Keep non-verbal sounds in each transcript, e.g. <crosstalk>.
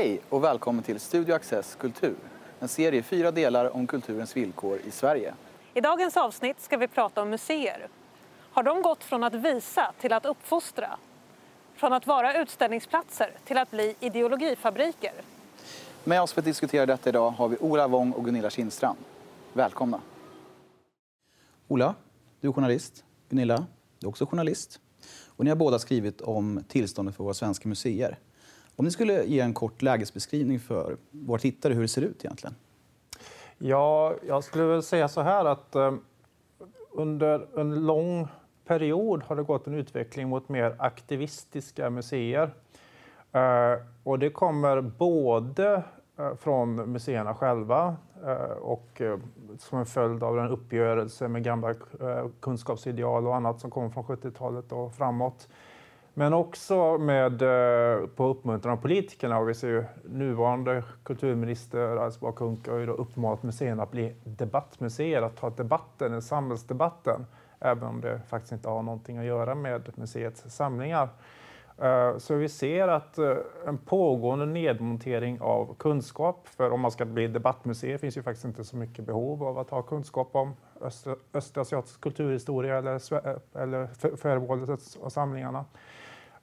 Hej och välkommen till Studio Access Kultur. En serie i fyra delar om kulturens villkor i Sverige. I dagens avsnitt ska vi prata om museer. Har de gått från att visa till att uppfostra? Från att vara utställningsplatser till att bli ideologifabriker? Med oss för att diskutera detta idag har vi Ola Wong och Gunilla Kindstrand. Välkomna. Ola, du är journalist. Gunilla, du är också journalist. Och ni har båda skrivit om tillståndet för våra svenska museer. Om ni skulle ge en kort lägesbeskrivning för våra tittare hur det ser ut egentligen? Ja, jag skulle väl säga så här att eh, under en lång period har det gått en utveckling mot mer aktivistiska museer. Eh, och det kommer både eh, från museerna själva eh, och eh, som en följd av den uppgörelse med gamla eh, kunskapsideal och annat som kom från 70-talet och framåt. Men också med, eh, på uppmuntran av politikerna. Och vi ser ju nuvarande kulturminister Alice Bah Kuhnke har ju då uppmanat museerna att bli debattmuseer, att ta debatten, samhällsdebatten, även om det faktiskt inte har någonting att göra med museets samlingar. Eh, så vi ser att eh, en pågående nedmontering av kunskap, för om man ska bli debattmuseer finns ju faktiskt inte så mycket behov av att ha kunskap om östasiatisk kulturhistoria eller, eller föremålet och samlingarna.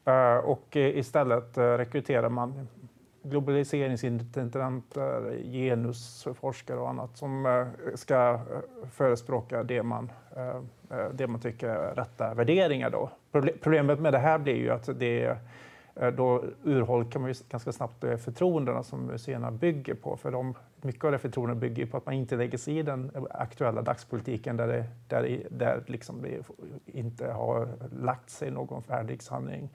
Eh, och eh, istället eh, rekryterar man globaliseringsintendenter, genusforskare och annat som ska förespråka det man, det man tycker är rätta värderingar. Då. Problemet med det här blir ju att det då urholkar man ju ganska snabbt förtroendena som museerna bygger på. För de, mycket av det förtroendet bygger på att man inte lägger sig i den aktuella dagspolitiken där det, där, där liksom det inte har lagt sig någon färdig sanning.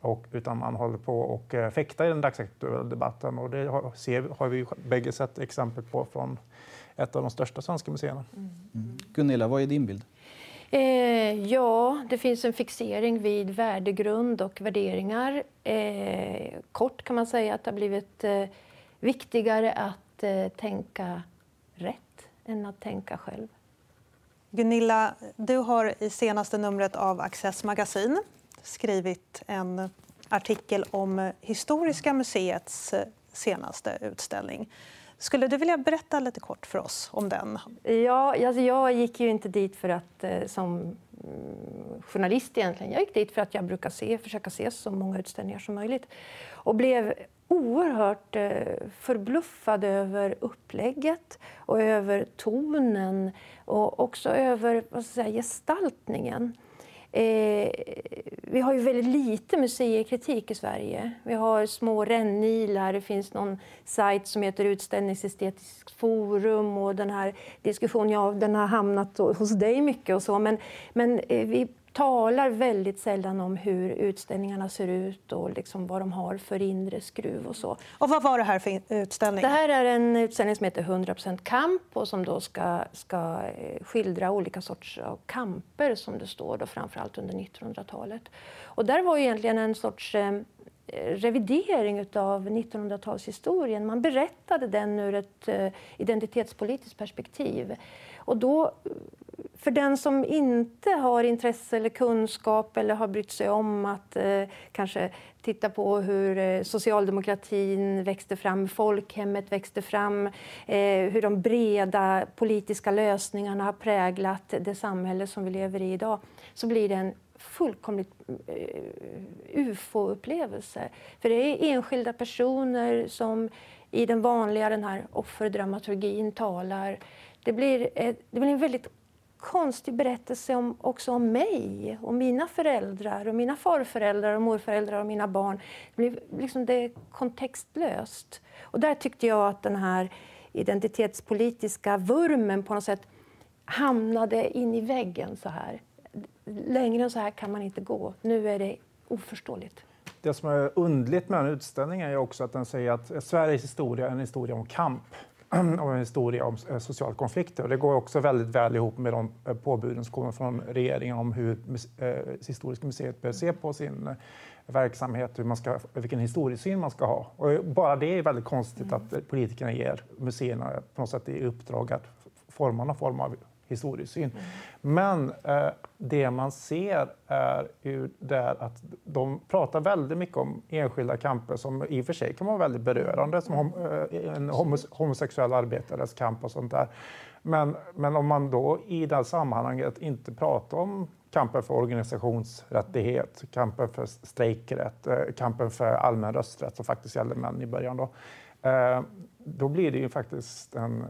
Och, utan man håller på och eh, fäktar i den dagsaktuella debatten. Och det har, ser, har vi bägge sett exempel på från ett av de största svenska museerna. Mm. Mm. Gunilla, vad är din bild? Eh, ja, det finns en fixering vid värdegrund och värderingar. Eh, kort kan man säga att det har blivit eh, viktigare att eh, tänka rätt än att tänka själv. Gunilla, du har i senaste numret av Access Magasin skrivit en artikel om Historiska museets eh, senaste utställning. Skulle du vilja berätta lite kort för oss om den? Ja, alltså jag gick ju inte dit för att, eh, som mm, journalist egentligen. Jag gick dit för att jag brukar se, försöka se så många utställningar som möjligt. Och blev oerhört eh, förbluffad över upplägget och över tonen och också över vad ska jag säga, gestaltningen. Eh, vi har ju väldigt lite museikritik i Sverige. Vi har små rännilar, det finns någon sajt som heter Utställningsestetiskt forum och den här diskussionen, ja, den har hamnat hos dig mycket och så, men, men eh, vi talar väldigt sällan om hur utställningarna ser ut och liksom vad de har för inre skruv och så. Och vad var det här för utställning? Det här är en utställning som heter 100% kamp och som då ska, ska eh, skildra olika sorts kamper som det står då framförallt under 1900-talet. Och där var egentligen en sorts eh, revidering av 1900-talshistorien. Man berättade den ur ett eh, identitetspolitiskt perspektiv. Och då för den som inte har intresse eller kunskap eller har brytt sig om att eh, kanske titta på hur eh, socialdemokratin växte fram, folkhemmet växte fram, eh, hur de breda politiska lösningarna har präglat det samhälle som vi lever i idag, så blir det en fullkomligt eh, ufo-upplevelse. För det är enskilda personer som i den vanliga den här offerdramaturgin talar. Det blir, det blir en väldigt konstig berättelse om, också om mig och mina föräldrar och mina farföräldrar och morföräldrar och mina barn. Det, blev liksom det är kontextlöst. Och där tyckte jag att den här identitetspolitiska vurmen på något sätt hamnade in i väggen så här. Längre än så här kan man inte gå. Nu är det oförståeligt. Det som är undligt med den utställningen är också att den säger att Sveriges historia är en historia om kamp <clears throat> och en historia om eh, sociala konflikter. Och det går också väldigt väl ihop med de eh, påbuden som kommer från regeringen om hur eh, Historiska museet bör se på sin verksamhet, hur man ska, vilken historiesyn man ska ha. Och bara det är väldigt konstigt mm. att politikerna ger museerna på något sätt i uppdrag att forma någon form av historiesyn. Mm. Men eh, det man ser är ju där att de pratar väldigt mycket om enskilda kamper som i och för sig kan vara väldigt berörande, som hom eh, en homosexuell arbetares kamp och sånt där. Men, men om man då i det sammanhanget inte pratar om kampen för organisationsrättighet, kampen för strejkrätt, eh, kampen för allmän rösträtt som faktiskt gällde män i början. Då, eh, då blir det ju faktiskt en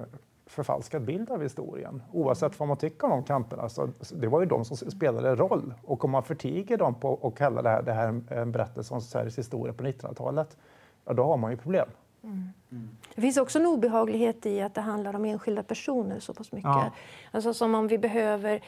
förfalskad bild av historien. Oavsett vad man tycker om de kamperna. Så det var ju de som spelade roll. Och om man förtiger dem på, och kallar det här, det här en berättelse om Sveriges historia på 1900-talet, ja, då har man ju problem. Mm. Mm. Det finns också en obehaglighet i att det handlar om enskilda personer så pass mycket. Ja. Alltså som om vi behöver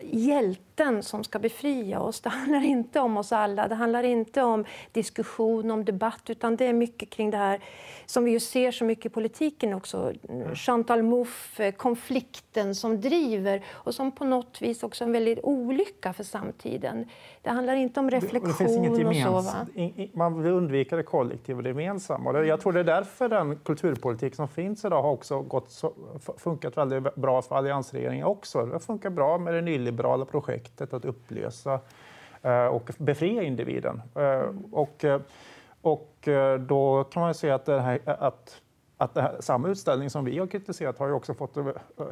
hjälten som ska befria oss. Det handlar inte om oss alla. Det handlar inte om diskussion, om debatt, utan det är mycket kring det här som vi ju ser så mycket i politiken också. Chantal Mouffe, konflikten som driver och som på något vis också är en väldigt olycka för samtiden. Det handlar inte om reflektion det, finns inget och så. Man vill undvika det kollektiva och det gemensamma. Jag tror det är därför den kulturpolitik som finns idag har också gått funkat väldigt bra för alliansregeringen också. Det funkar bra med det nyliberala projektet att upplösa eh, och befria individen. Eh, och, eh, och då kan man säga att, det här, att att här, samma utställning som vi har kritiserat har ju också fått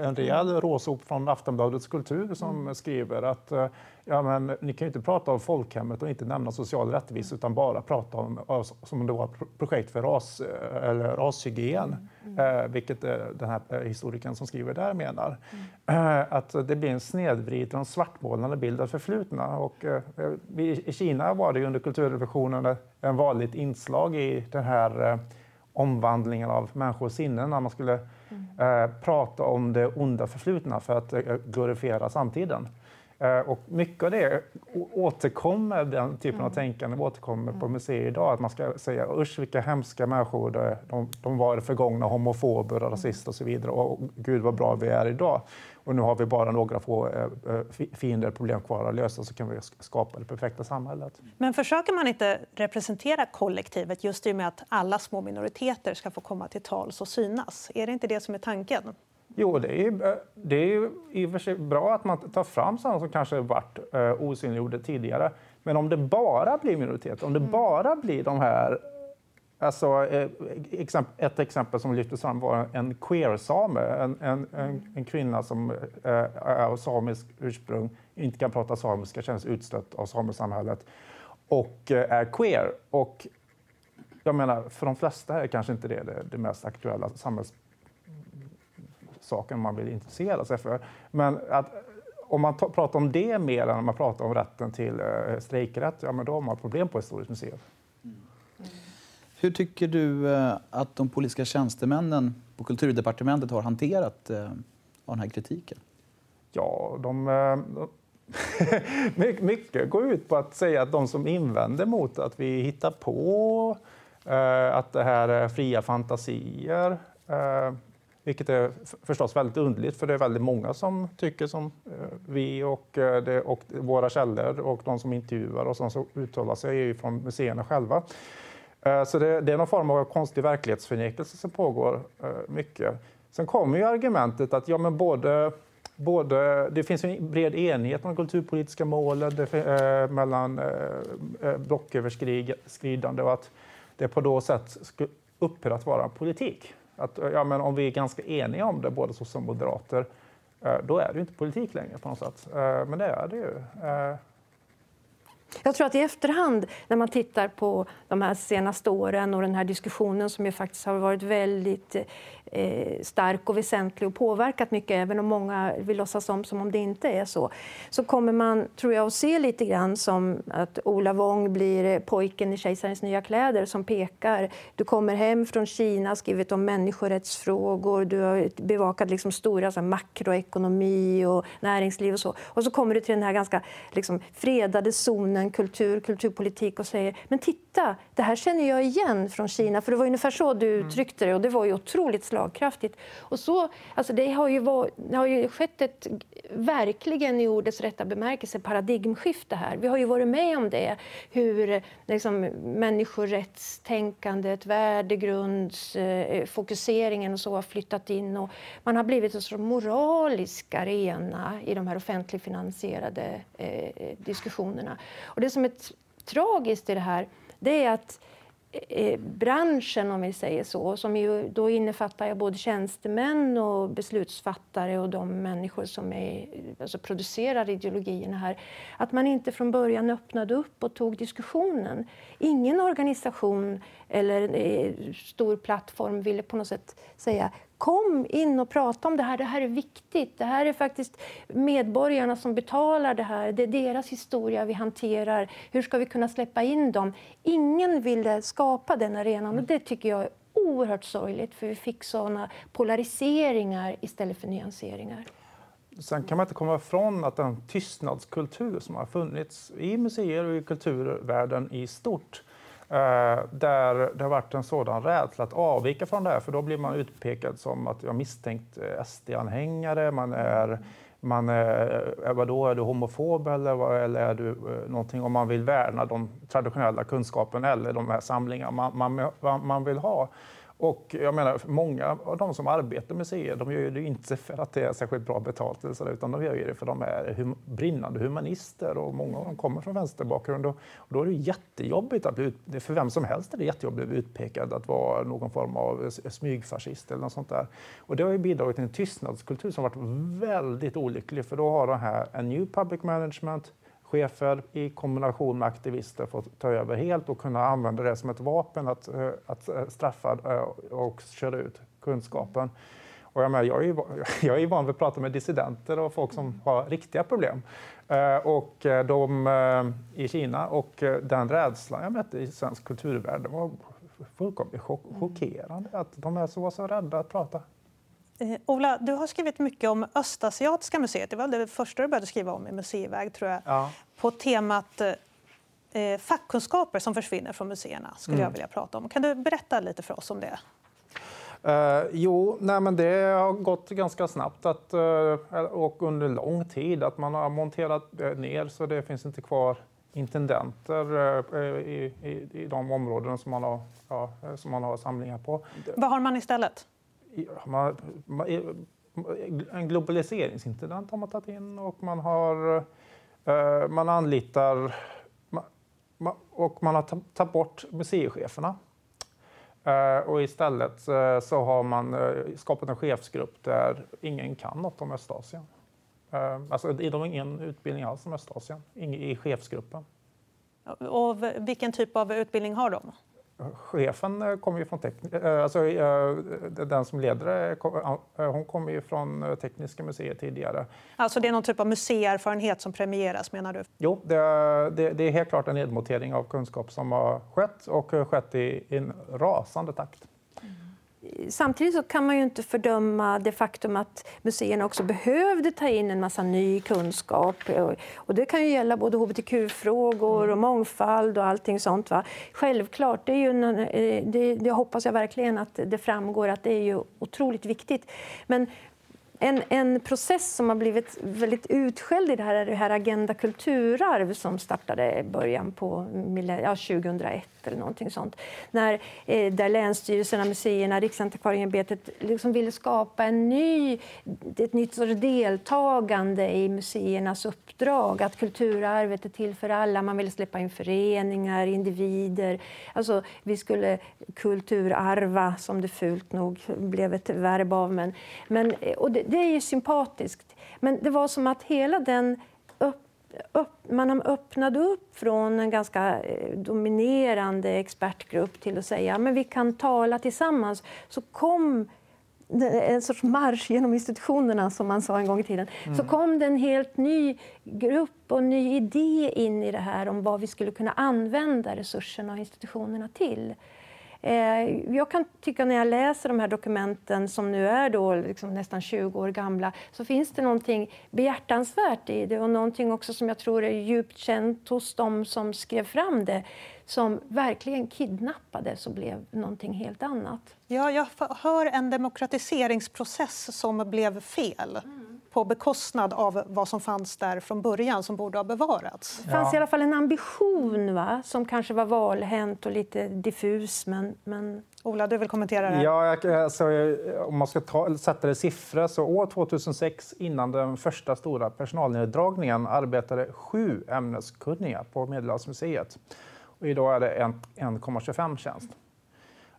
en rejäl råsop från Aftonbladets Kultur som mm. skriver att ja, men, ni kan ju inte prata om folkhemmet och inte nämna social rättvisa utan bara prata om som det var projekt för ras, eller rashygien, mm. eh, vilket eh, den här historikern som skriver där menar. Mm. Eh, att det blir en snedvriden och svartmålande bild av förflutna. Och, eh, I Kina var det under kulturrevolutionen en vanligt inslag i den här eh, omvandlingen av människors sinnen när man skulle mm. eh, prata om det onda förflutna för att eh, glorifiera samtiden. Eh, och mycket av det återkommer, den typen mm. av tänkande återkommer på mm. museer idag. Att man ska säga usch vilka hemska människor de, de var i det förgångna, homofober och rasister och så vidare. Och gud vad bra vi är idag. Och nu har vi bara några få eh, eh, fiender, problem kvar att lösa så kan vi skapa det perfekta samhället. Men försöker man inte representera kollektivet just i och med att alla små minoriteter ska få komma till tals och synas? Är det inte det som är tanken? Jo, det är, eh, det är i och för sig bra att man tar fram sådana som kanske varit eh, osynliggjorda tidigare. Men om det bara blir minoriteter, om det mm. bara blir de här Alltså, eh, ett exempel som lyftes fram var en queer-same, en, en, en, en, kvinna som är av samisk ursprung, inte kan prata samiska, känns utstött av samesamhället och är queer. Och jag menar, för de flesta är kanske inte det det, det mest aktuella samhälls saken man vill intressera sig för. Men att, om man pratar om det mer än om man pratar om rätten till uh, strejkrätt, ja, men då har man problem på Historiskt museum. Mm. Hur tycker du uh, att de politiska tjänstemännen på Kulturdepartementet har hanterat uh, den här kritiken? Ja, de, <laughs> uh, mycket går ut på att säga att de som invänder mot att vi hittar på att det här är fria fantasier vilket är förstås väldigt underligt, för det är väldigt många som tycker som eh, vi och, eh, det, och våra källor och de som intervjuar och som uttalar sig är ju från museerna själva. Eh, så det, det, är någon form av konstig verklighetsförnekelse som pågår mycket. Sen kommer ju argumentet att ja, men både, både, det finns en bred enighet om de kulturpolitiska målen det, mellan eh, blocköverskridande och att det på något sätt upphör att vara politik. Att, ja, men om vi är ganska eniga om det, både så som moderater, eh, då är det ju inte politik längre på något sätt. Eh, men det är det ju. Eh. Jag tror att i efterhand, när man tittar på de här senaste åren och den här diskussionen som ju faktiskt har varit väldigt stark och väsentlig och påverkat mycket, även om många vill låtsas om som om det inte är så, så kommer man, tror jag, att se lite grann som att Ola Wong blir pojken i Kejsarens nya kläder som pekar. Du kommer hem från Kina, skrivit om människorättsfrågor, du har bevakat liksom stora så här, makroekonomi och näringsliv och så. Och så kommer du till den här ganska liksom, fredade zonen kultur, kulturpolitik och säger men titta, det här känner jag igen från Kina. För det var ungefär så du mm. uttryckte det och det var ju otroligt slag slagkraftigt. Och så, alltså det, har ju var, det har ju skett ett, verkligen i ordets rätta bemärkelse, paradigmskifte här. Vi har ju varit med om det, hur liksom, människorättstänkandet, värdegrundsfokuseringen eh, och så har flyttat in och man har blivit en sorts moralisk arena i de här offentligfinansierade eh, eh diskussionerna. Och det som är tragiskt i det här, det är att Eh, eh, branschen, om vi säger så, som ju då innefattar både tjänstemän och beslutsfattare och de människor som är, alltså producerar ideologierna här, att man inte från början öppnade upp och tog diskussionen. Ingen organisation eller eh, stor plattform ville på något sätt säga Kom in och prata om det här. Det här är viktigt. Det här är faktiskt medborgarna som betalar det här. Det är deras historia vi hanterar. Hur ska vi kunna släppa in dem? Ingen ville skapa den arenan och det tycker jag är oerhört sorgligt för vi fick såna polariseringar istället för nyanseringar. Sen kan man inte komma ifrån att den tystnadskultur som har funnits i museer och i kulturvärlden i stort Eh, där det har varit en sådan rädsla att avvika från det här, för då blir man utpekad som att jag misstänkt eh, SD-anhängare, man är man är, eh, vadå, är du homofob eller, eller är du någonting om man vill värna de traditionella kunskapen eller de här samlingarna man, man, man vill ha. Och jag menar, många av de som arbetar med museer, de gör det inte för att det är särskilt bra betalt, eller så, utan de gör det för att de är hum brinnande humanister och många av dem kommer från vänsterbakgrund. Och, och då är det jättejobbigt att bli ut, för vem som helst är det jättejobbigt att bli utpekad att vara någon form av smygfascist eller något sånt där. Och det har ju bidragit till en tystnadskultur som varit väldigt olycklig, för då har de här en new public management, chefer i kombination med aktivister fått ta över helt och kunna använda det som ett vapen att, eh, att eh, straffa eh, och köra ut kunskapen. Och jag, menar, jag, är, <laughs> jag är van vid att prata med dissidenter och folk som har riktiga problem och de, i Kina. Och den rädslan jag mötte i svensk kulturvärld var fullkomligt chockerande. Att de är så, så rädda att prata. Eh, Ola, du har skrivit mycket om Östasiatiska museet. Det var det första du började skriva om i Museiväg, tror jag. Ja. På temat eh, eh, fackkunskaper som försvinner från museerna. skulle mm. jag vilja prata om. Kan du berätta lite för oss om det? Uh, jo, nej, men det har gått ganska snabbt att, uh, och under lång tid att man har monterat ner så det finns inte kvar intendenter i, i, i de områden som man, har, ja, som man har samlingar på. Vad har man istället? man, en globaliseringsintendent har man tagit in och man har eh, Eh, man anlitar och man har tagit bort museicheferna. Eh, och istället eh, så har man skapat en chefsgrupp där ingen kan något om Östasien. Alltså, de har ingen utbildning alls om Östasien i chefsgruppen. Och vilken typ av utbildning har de? Chefen eh, kommer ju från eh, alltså, eh, den som leder hon kommer ju från Tekniska museet tidigare. Alltså det är någon typ av museierfarenhet som premieras menar du? Jo, det, det, det är helt klart en nedmontering av kunskap som har skett och skett i, i en rasande takt. Samtidigt så kan man ju inte fördöma det faktum att museerna också behövde ta in en massa ny kunskap. Och det kan ju gälla både hbtq-frågor och mångfald och allting sånt. Va? Självklart, det, är ju eh, det, det hoppas jag verkligen att det framgår att det är ju otroligt viktigt. Men en, en process som har blivit väldigt utskälld i det här är det här Agenda kulturarv som startade i början på ja, 2001 eller någonting sånt. När, eh, där länsstyrelserna, museerna, Riksantikvarieämbetet liksom ville skapa en ny, ett nytt sorts deltagande i museernas uppdrag. Att kulturarvet är till för alla. Man ville släppa in föreningar, individer. Alltså, vi skulle kulturarva, som det fult nog blev ett verb av. Men, men, och det, det är ju sympatiskt. Men det var som att hela den upp, man öppnade upp från en ganska eh, dominerande expertgrupp till att säga men vi kan tala tillsammans. Så kom en sorts marsch genom institutionerna, som man sa en gång i tiden. Mm. Så kom det en helt ny grupp och ny idé in i det här om vad vi skulle kunna använda resurserna och institutionerna till. Eh, jag kan tycka när jag läser de här dokumenten som nu är då liksom nästan 20 år gamla så finns det någonting behjärtansvärt i det och någonting också som jag tror är djupt känt hos dem som skrev fram det som verkligen kidnappades och blev någonting helt annat. Ja, jag hör en demokratiseringsprocess som blev fel. Mm på bekostnad av vad som fanns där från början som borde ha bevarats. Det fanns i alla fall en ambition va? som kanske var valhänt och lite diffus. Men, men... Ola, du vill kommentera det? Ja, alltså, om man ska ta, sätta det i siffror så år 2006 innan den första stora personalneddragningen arbetade sju ämneskunniga på Medelhavsmuseet. Och idag är det 1,25 tjänst.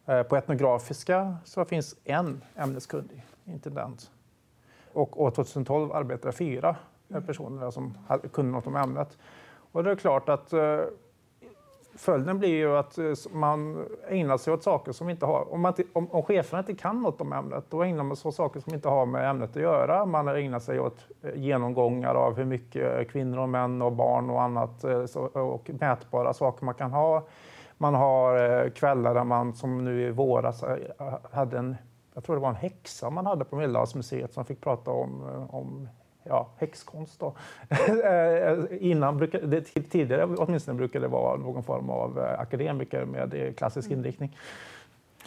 Eh, på etnografiska så finns en ämneskunnig intendent. Och år 2012 arbetade fyra personer som kunde något om ämnet. Och det är klart att eh, följden blir ju att eh, man ägnar sig åt saker som inte har... Om, man om, om cheferna inte kan något om ämnet, då ägnar man sig åt saker som inte har med ämnet att göra. Man ägnar sig åt eh, genomgångar av hur mycket kvinnor och män och barn och annat och mätbara saker man kan ha. Man har kvällar där man, som nu i våras, hade en jag tror det var en häxa man hade på Medelhavsmuseet som fick prata om, eh, om ja, häxkonst. Då. <laughs> Eh, innan brukade, tidigare åtminstone brukade det vara någon form av eh, akademiker med klassisk mm.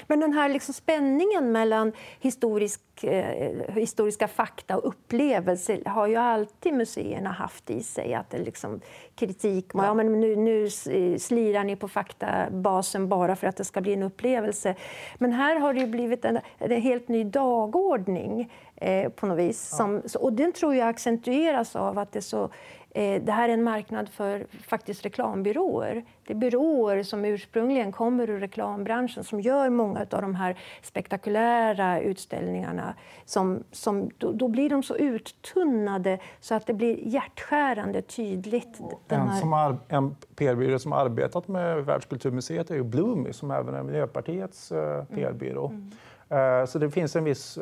Men den här liksom spänningen mellan historisk, eh, historiska fakta och upplevelser har ju alltid museerna haft i sig. Att det liksom, kritik, ja. ja men nu, nu slirar ni på faktabasen bara för att det ska bli en upplevelse. Men här har det blivit en, en helt ny dagordning eh, på något vis. Som, och den tror jag accentueras av att det är så Eh, det här är en marknad för faktiskt reklambyråer. Det är byråer som ursprungligen kommer ur reklambranschen som gör många av de här spektakulära utställningarna. Som, som, då, då blir de så uttunnade så att det blir hjärtskärande tydligt. En, som en PR-byrå som arbetat med Världskulturmuseet är ju Bloomy som även är Miljöpartiets eh, PR-byrå. Mm. Mm. Så det finns en viss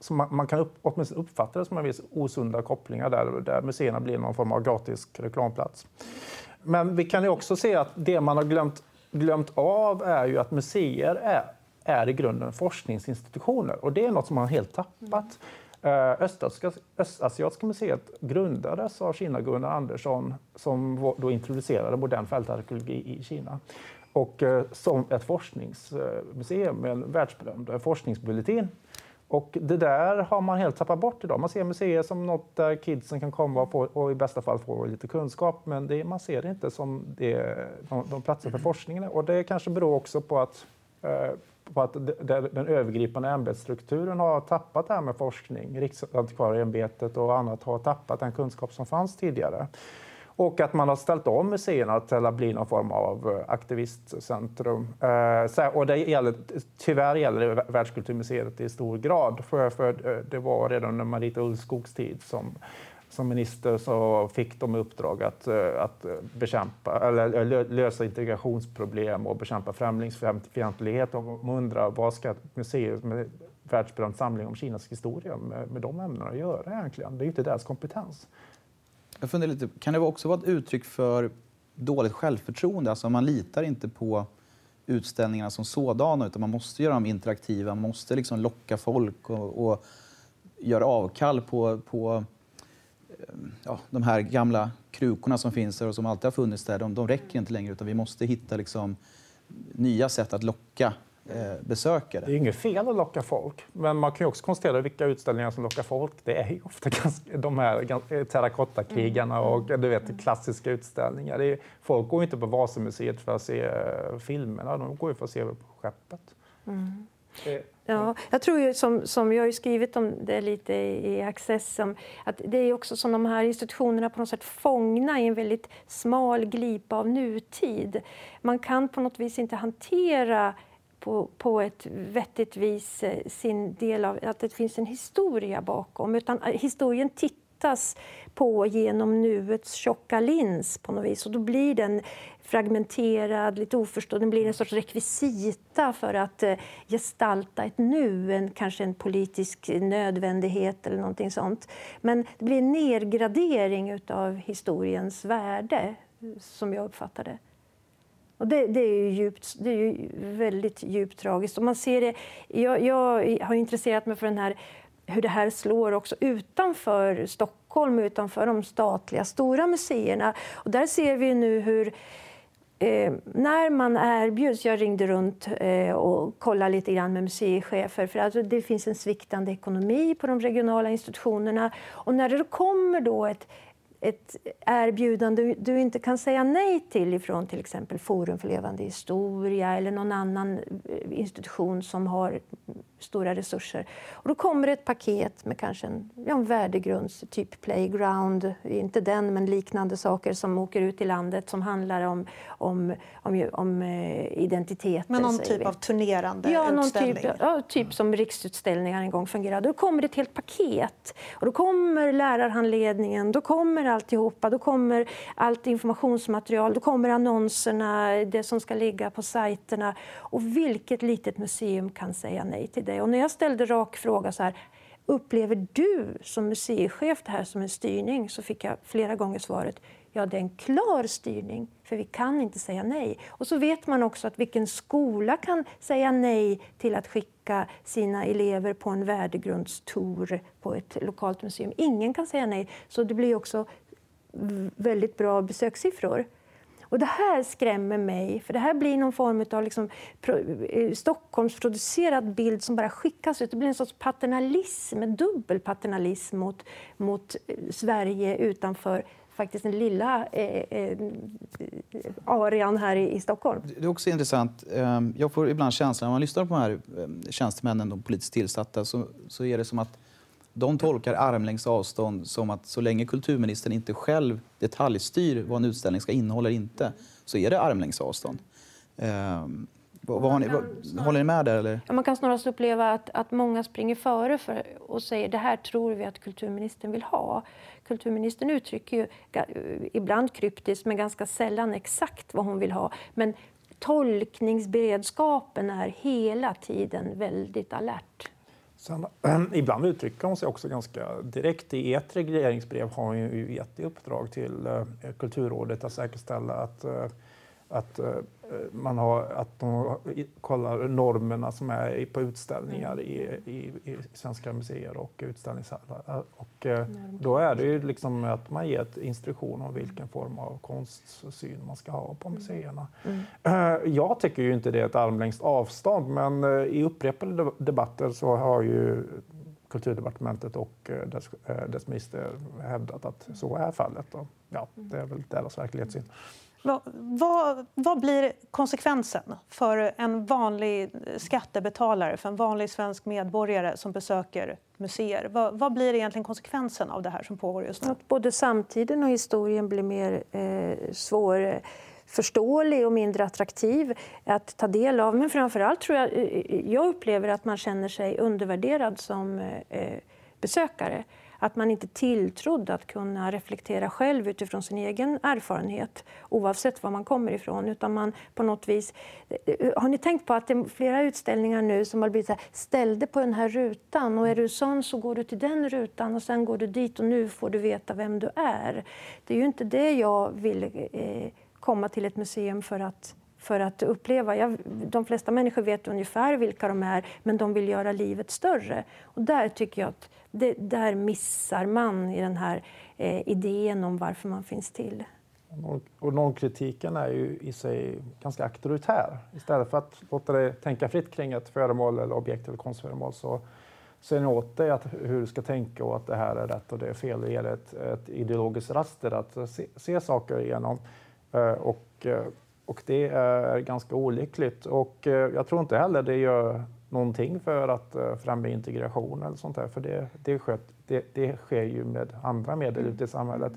som man, man, kan upp, åtminstone uppfatta det som en viss osunda kopplingar där, där museerna blir någon form av gratis reklamplats. Men vi kan ju också se att det man har glömt, glömt av är ju att museer är, är i grunden forskningsinstitutioner och det är något som man helt tappat. Mm. Östasiatiska, Östasiatiska museet grundades av Kina-Gunnar Andersson som då introducerade modern fältarkeologi i Kina och eh, som ett forskningsmuseum med en världsberömd forskningsbulletin och det där har man helt tappat bort idag. Man ser museer som något där kidsen kan komma och, få, och i bästa fall få lite kunskap, men det, man ser det inte som det, de, de platser för forskningen. Och det kanske beror också på att, eh, på att det, den övergripande ämbetsstrukturen har tappat det här med forskning. Riksantikvarieämbetet och annat har tappat den kunskap som fanns tidigare. Och att man har ställt om museerna till att bli någon form av eh, aktivistcentrum. Eh, och det gäller, tyvärr gäller det Världskulturmuseet i stor grad. För, för eh, det var redan under Marita Ulvskogs tid som som minister så fick de uppdrag att, att bekämpa, eller lösa integrationsproblem och bekämpa främlingsfientlighet. Och undrar vad ska ett museum med världsberömd samling om Kinas historia med, med de ämnena att göra egentligen? Det är ju inte deras kompetens. Jag funderar lite, kan det också vara ett uttryck för dåligt självförtroende? Alltså man litar inte på utställningarna som sådana utan man måste göra dem interaktiva, man måste liksom locka folk och, och göra avkall på, på eh, ja, de här gamla krukorna som finns där och som alltid har funnits där. De, de räcker inte längre utan vi måste hitta liksom nya sätt att locka besökare. Det är inget fel att locka folk, men man kan också konstatera vilka utställningar som lockar folk. Det är ju ofta ganska, de här terrakottakrigarna mm. och du vet, klassiska utställningar. Är, folk går inte på Vasamuseet för att se eh, filmerna, de går ju för att se på skeppet. Mm. Ja, jag tror ju som, som jag har skrivit om det lite i Access, att det är också som de här institutionerna på något sätt fångna i en väldigt smal glipa av nutid. Man kan på något vis inte hantera på, på ett vettigt vis eh, sin del av att det finns en historia bakom. Utan eh, historien tittas på genom nuets tjocka lins på något vis. Och då blir den fragmenterad, lite oförstådd. Den blir en sorts rekvisita för att eh, gestalta ett nu, en, kanske en politisk nödvändighet eller någonting sånt. Men det blir en nedgradering av historiens värde, som jag uppfattar det. Och det, det, är ju djupt, det är ju väldigt djupt tragiskt. Och man ser det, jag, jag har intresserat mig för den här, hur det här slår också utanför Stockholm, utanför de statliga stora museerna. Och där ser vi nu hur Eh, när man erbjuds, jag ringde runt eh, och kollade lite grann med museichefer, för alltså det finns en sviktande ekonomi på de regionala institutionerna. Och när det kommer då ett, ett erbjudande du inte kan säga nej till ifrån till exempel Forum för levande historia eller någon annan eh, institution som har stora resurser. Och då kommer ett paket med kanske en, ja, en värdegrunds, typ playground, inte den men liknande saker som åker ut i landet som handlar om, om, om, om eh, identiteter. Men någon typ vi. av turnerande ja, utställning? Typ, ja, typ som Riksutställningar en gång fungerade. Då kommer det ett helt paket. Och då kommer lärarhandledningen, då kommer alltihopa, då kommer allt informationsmaterial, då kommer annonserna, det som ska ligga på sajterna. Och vilket litet museum kan säga nej till dig. Och när jag ställde rak fråga så här, upplever du som museichef det här som en styrning? Så fick jag flera gånger svaret, ja det är en klar styrning, för vi kan inte säga nej. Och så vet man också att vilken skola kan säga nej till att skicka sina elever på en värdegrundstour på ett lokalt museum. Ingen kan säga nej, så det blir också väldigt bra besökssiffror. Och det här skrämmer mig, för det här blir någon form av liksom, eh, Stockholmsproducerad bild som bara skickas ut. Det blir en sorts paternalism, en dubbel paternalism mot, mot eh, Sverige utanför faktiskt den lilla eh, eh, arean här i, i, Stockholm. Det är också intressant. Ehm, jag får ibland känslan när man lyssnar på de här ehm, tjänstemännen, de politiskt tillsatta, så, så är det som att de tolkar armlängds avstånd som att så länge kulturministern inte själv detaljstyr vad en utställning ska innehålla eller inte, så är det armlängds avstånd. Um, vad, vad ni, vad, håller ni med där? Eller? Ja, man kan snarast uppleva att, att många springer före för, och säger det här tror vi att kulturministern vill ha. Kulturministern uttrycker ju ibland kryptiskt, men ganska sällan exakt vad hon vill ha. Men tolkningsberedskapen är hela tiden väldigt alert. Sen, ibland uttrycker hon sig också ganska direkt. I ert regleringsbrev har hon ju gett i uppdrag till eh, Kulturrådet att säkerställa att, eh, att Eh, man har, att de kollar normerna som är på utställningar mm. i, i, i, svenska museer och utställningshallar. Och eh, då är det ju liksom att man ger ett instruktion om vilken form av konstsyn man ska ha på mm. museerna. Mm. Eh, jag tycker ju inte det är ett armlängds avstånd, men i upprepade debatter så har ju Kulturdepartementet och dess, dess minister hävdat att så är fallet. Och ja, det är väl deras verklighetssyn. Vad, vad, vad, blir konsekvensen för en vanlig skattebetalare, för en vanlig svensk medborgare som besöker museer? Vad, vad blir egentligen konsekvensen av det här som pågår just nu? Att både samtiden och historien blir mer eh, svårförståelig och mindre attraktiv att ta del av. Men framför allt tror jag, eh, eh, jag upplever att man känner sig undervärderad som eh, eh besökare att man inte tilltrodde att kunna reflektera själv utifrån sin egen erfarenhet oavsett var man kommer ifrån. Utan man på något vis... Eh, har ni tänkt på att det är flera utställningar nu som har blivit så här, ställde på den här rutan och är du sån så går du till den rutan och sen går du dit och nu får du veta vem du är. Det är ju inte det jag vill eh, komma till ett museum för att för att uppleva. Jag, de flesta människor vet ungefär vilka de är, men de vill göra livet större. Och där tycker jag att det, där missar man i den här eh, idén om varför man finns till. Och normkritiken är ju i sig ganska auktoritär. Istället för att låta dig tänka fritt kring ett föremål eller objekt eller konstföremål så säger ni åt dig att, hur du ska tänka och att det här är rätt och det är fel det ger ett, ett ideologiskt raster att se, se saker igenom. Eh, och, eh, och det är ganska olyckligt. Och eh, jag tror inte heller det gör någonting för att uh, främja integration eller sånt där. För det, det, sköt, det, det sker ju med andra medel ute i samhället.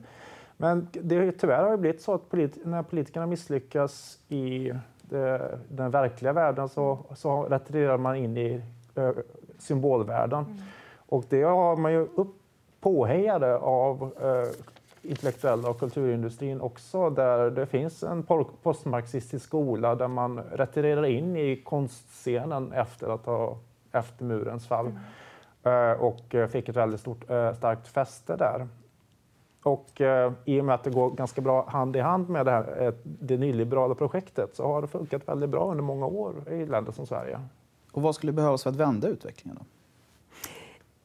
Men det, tyvärr har det blivit så att polit, när politikerna misslyckas i det, den verkliga världen så, så retirerar man in i uh, symbolvärlden. Mm. Och det har man ju upp, påhejade av uh, intellektuella och kulturindustrin också där det finns en postmarxistisk skola där man retirerar in i konstscenen efter att ha efter murens fall mm. och fick ett väldigt stort, starkt fäste där. Och eh, i och med att det går ganska bra hand i hand med det, här, eh, det nyliberala projektet så har det funkat väldigt bra under många år i länder som Sverige. Och vad skulle behövas för att vända utvecklingen? Då?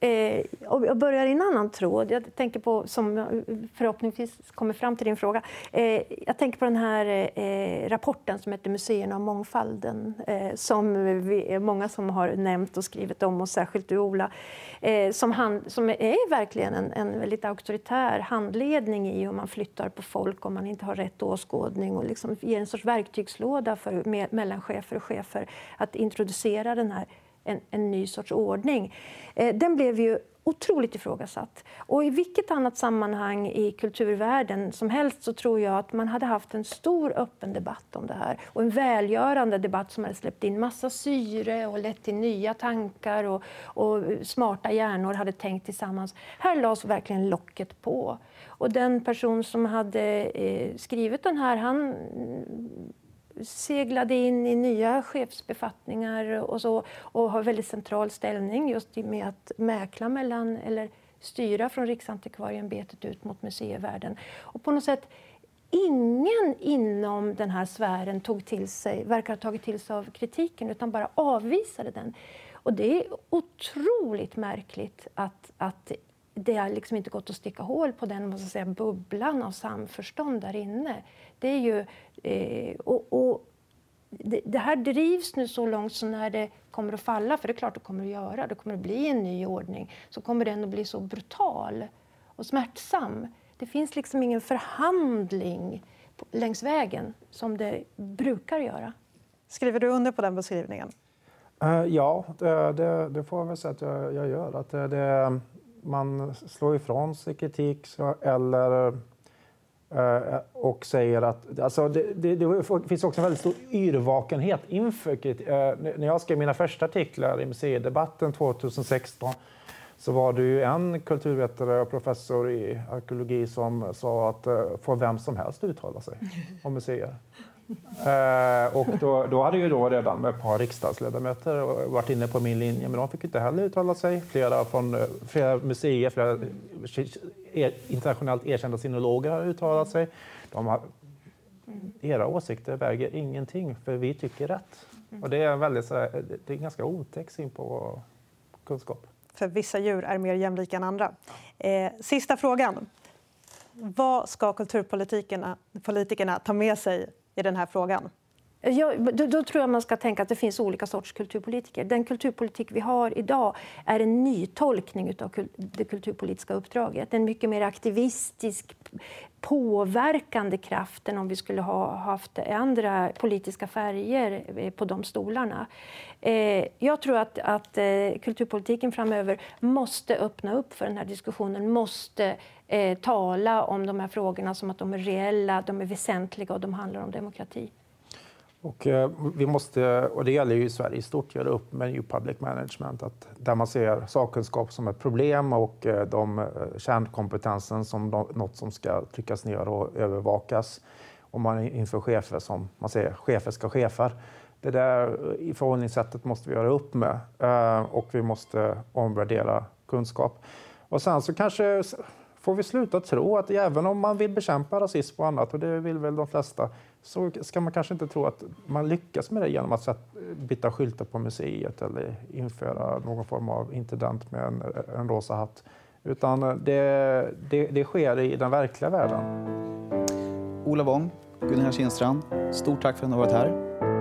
Eh, jag börjar i en annan tråd. Jag tänker på, som förhoppningsvis kommer fram till din fråga. Eh, jag tänker på den här eh, rapporten som heter Museerna och mångfalden eh, som vi, många som har nämnt och skrivit om, och särskilt du Ola. Eh, som, hand, som är verkligen en, en väldigt auktoritär handledning i hur man flyttar på folk om man inte har rätt åskådning och liksom ger en sorts verktygslåda för me mellanchefer och chefer att introducera den här en, en ny sorts ordning. Eh, den blev ju otroligt ifrågasatt. Och I vilket annat sammanhang i kulturvärlden som helst så tror jag att man hade haft en stor öppen debatt om det här. Och en välgörande debatt som hade släppt in massa syre och lett till nya tankar och, och smarta hjärnor hade tänkt tillsammans. Här lades verkligen locket på. Och den person som hade eh, skrivit den här, han seglade in i nya chefsbefattningar och, så, och har väldigt central ställning just med att mäkla mellan, eller styra från Riksantikvarieämbetet ut mot museivärlden. Och på något sätt, ingen inom den här sfären tog till sig, verkar ha tagit till sig av kritiken utan bara avvisade den. Och det är otroligt märkligt att, att det har liksom inte gått att sticka hål på den ska säga, bubblan av samförstånd där inne. Det är ju, eh, och, och det, det, här drivs nu så långt så när det kommer att falla, för det är klart det kommer att göra, det kommer att bli en ny ordning, så kommer den att bli så brutal och smärtsam. Det finns liksom ingen förhandling längs vägen som det brukar göra. Skriver du under på den beskrivningen? Uh, ja, det, det, det, får jag väl säga att jag, jag gör. Att det, man slår ifrån sig kritik eller eh, och säger att... Alltså det, det, det, finns också en väldigt stor yrvakenhet inför kritik. Eh, när jag skrev mina första artiklar i museidebatten 2016 så var det ju en kulturvetare och professor i arkeologi som sa att eh, får vem som helst uttala sig om museer. Eh, och då, då, hade ju då redan ett par riksdagsledamöter varit inne på min linje, men de fick inte heller uttala sig. Flera, från, eh, flera museer, flera eh, internationellt erkända sinologer har uttalat sig. De har, era åsikter väger ingenting, för vi tycker rätt. Och det är, en väldigt, eh, det är en ganska otäck syn på kunskap. För vissa djur är mer jämlika än andra. Eh, sista frågan. Vad ska kulturpolitikerna politikerna ta med sig i den här frågan? Ja, då, då, tror jag man ska tänka att det finns olika sorts kulturpolitiker. Den kulturpolitik vi har idag är en nytolkning av kul det kulturpolitiska uppdraget. En mycket mer aktivistisk, påverkande kraften om vi skulle ha haft andra politiska färger eh, på de stolarna. Eh, jag tror att, att eh, kulturpolitiken framöver måste öppna upp för den här diskussionen, måste tala om de här frågorna som att de är reella, de är väsentliga och de handlar om demokrati. Och, eh, vi måste, och det gäller ju i Sverige i stort, göra upp med New Public Management. Att där man ser sakkunskap som ett problem och eh, de, eh, kärnkompetensen som något som ska tryckas ner och övervakas. Och man inför chefer som man säger, chefer ska chefer. Det där i förhållningssättet måste vi göra upp med och vi måste omvärdera kunskap. Och sen så kanske får vi sluta tro att även om man vill bekämpa rasism och annat, och det vill väl de flesta, så ska man kanske inte tro att man lyckas med det genom att byta skyltar på museet eller införa någon form av intendent med en, en rosa hatt. Utan det, det, det sker i den verkliga världen. Ola Wong, Gunilla Kindstrand, stort tack för att ni har varit här.